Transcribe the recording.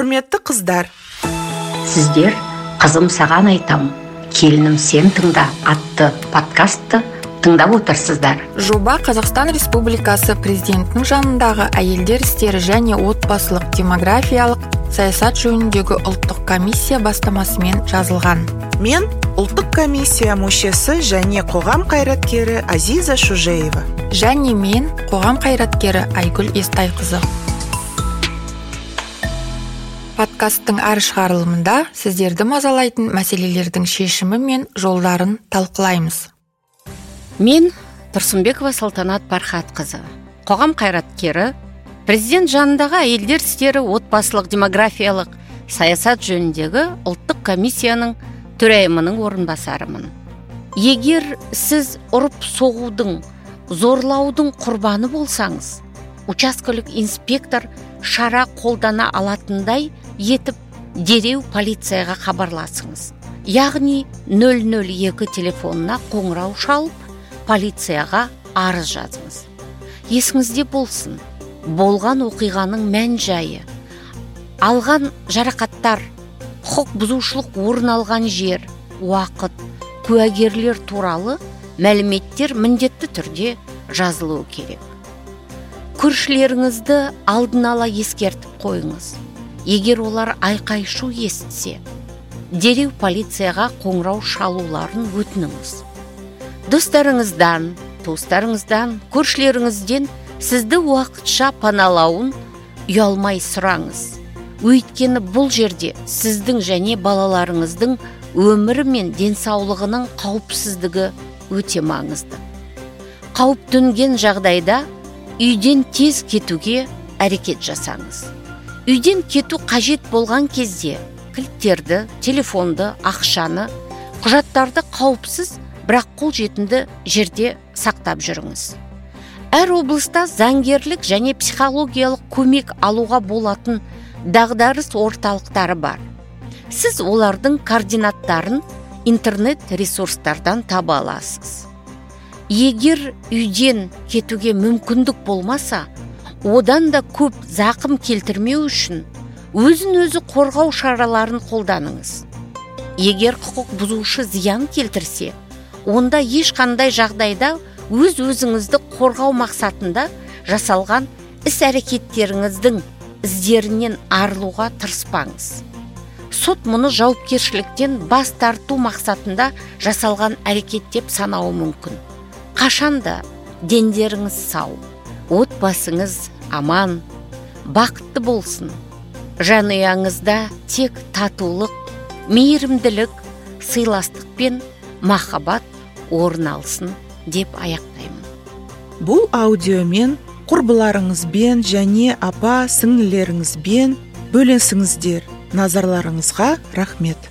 құрметті қыздар. Сіздер қызым саған айтам. Келінім сен тыңда атты подкастты тыңдап отырсыздар. Жоба қазақстан республикасы президентінің жанындағы әйелдер істері және отбасылық демографиялық саясат жөніндегі ұлттық комиссия бастамасымен жазылған. Мен ұлттық комиссия мүшесі және қоғам қайраткері азиза шужеева. Және мен қоғам қайраткері айгүл естайқызы. Подкасттың әр шығарылымында сіздерді мазалайтын мәселелердің шешімі мен жолдарын талқылаймыз. Мен тұрсынбекова салтанат бархатқызы. Қоғам қайраткері президент жанындағы әйелдер істері отбасылық демографиялық саясат жөніндегі ұлттық комиссияның төрайымының орынбасарымын. Егер сіз ұрып соғудың зорлаудың құрбаны болсаңыз учаскелік инспектор шара қолдана алатындай етіп дереу полицияға хабарласыңыз яғни 002 телефонына қоңырау шалып полицияға арыз жазыңыз есіңізде болсын болған оқиғаның мән жайы алған жарақаттар құқық бұзушылық орын алған жер уақыт куәгерлер туралы мәліметтер міндетті түрде жазылуы керек көршілеріңізді алдын ала ескертіп қойыңыз егер олар айқай шу естісе дереу полицияға қоңырау шалуларын өтініңіз. Достарыңыздан туыстарыңыздан көршілеріңізден сізді уақытша паналауын ұялмай сұраңыз. Өйткені бұл жерде сіздің және балаларыңыздың өмірі мен денсаулығының қауіпсіздігі өте маңызды. Қауіп төнген жағдайда үйден тез кетуге әрекет жасаңыз. Үйден кету қажет болған кезде кілттерді телефонды ақшаны құжаттарды қауіпсіз бірақ қолжетімді жерде сақтап жүріңіз. Әр облыста заңгерлік және психологиялық көмек алуға болатын дағдарыс орталықтары бар. Сіз олардың координаттарын интернет ресурстардан таба аласыз. Егер үйден кетуге мүмкіндік болмаса одан да көп зақым келтірмеу үшін өзін өзі қорғау шараларын қолданыңыз. Егер құқық бұзушы зиян келтірсе онда ешқандай жағдайда өз өзіңізді қорғау мақсатында жасалған іс әрекеттеріңіздің іздерінен арылуға тырыспаңыз. Сот мұны жауапкершіліктен бас тарту мақсатында жасалған әрекет деп санауы мүмкін. Қашанда дендеріңіз сау. Отбасыңыз аман бақытты болсын. Жанұяңызда тек татулық мейірімділік сыйластық пен махаббат орын алсын деп аяқтаймын. Бұл аудиомен құрбыларыңызбен және апа сіңлілеріңізбен бөлесіңіздер назарларыңызға рахмет.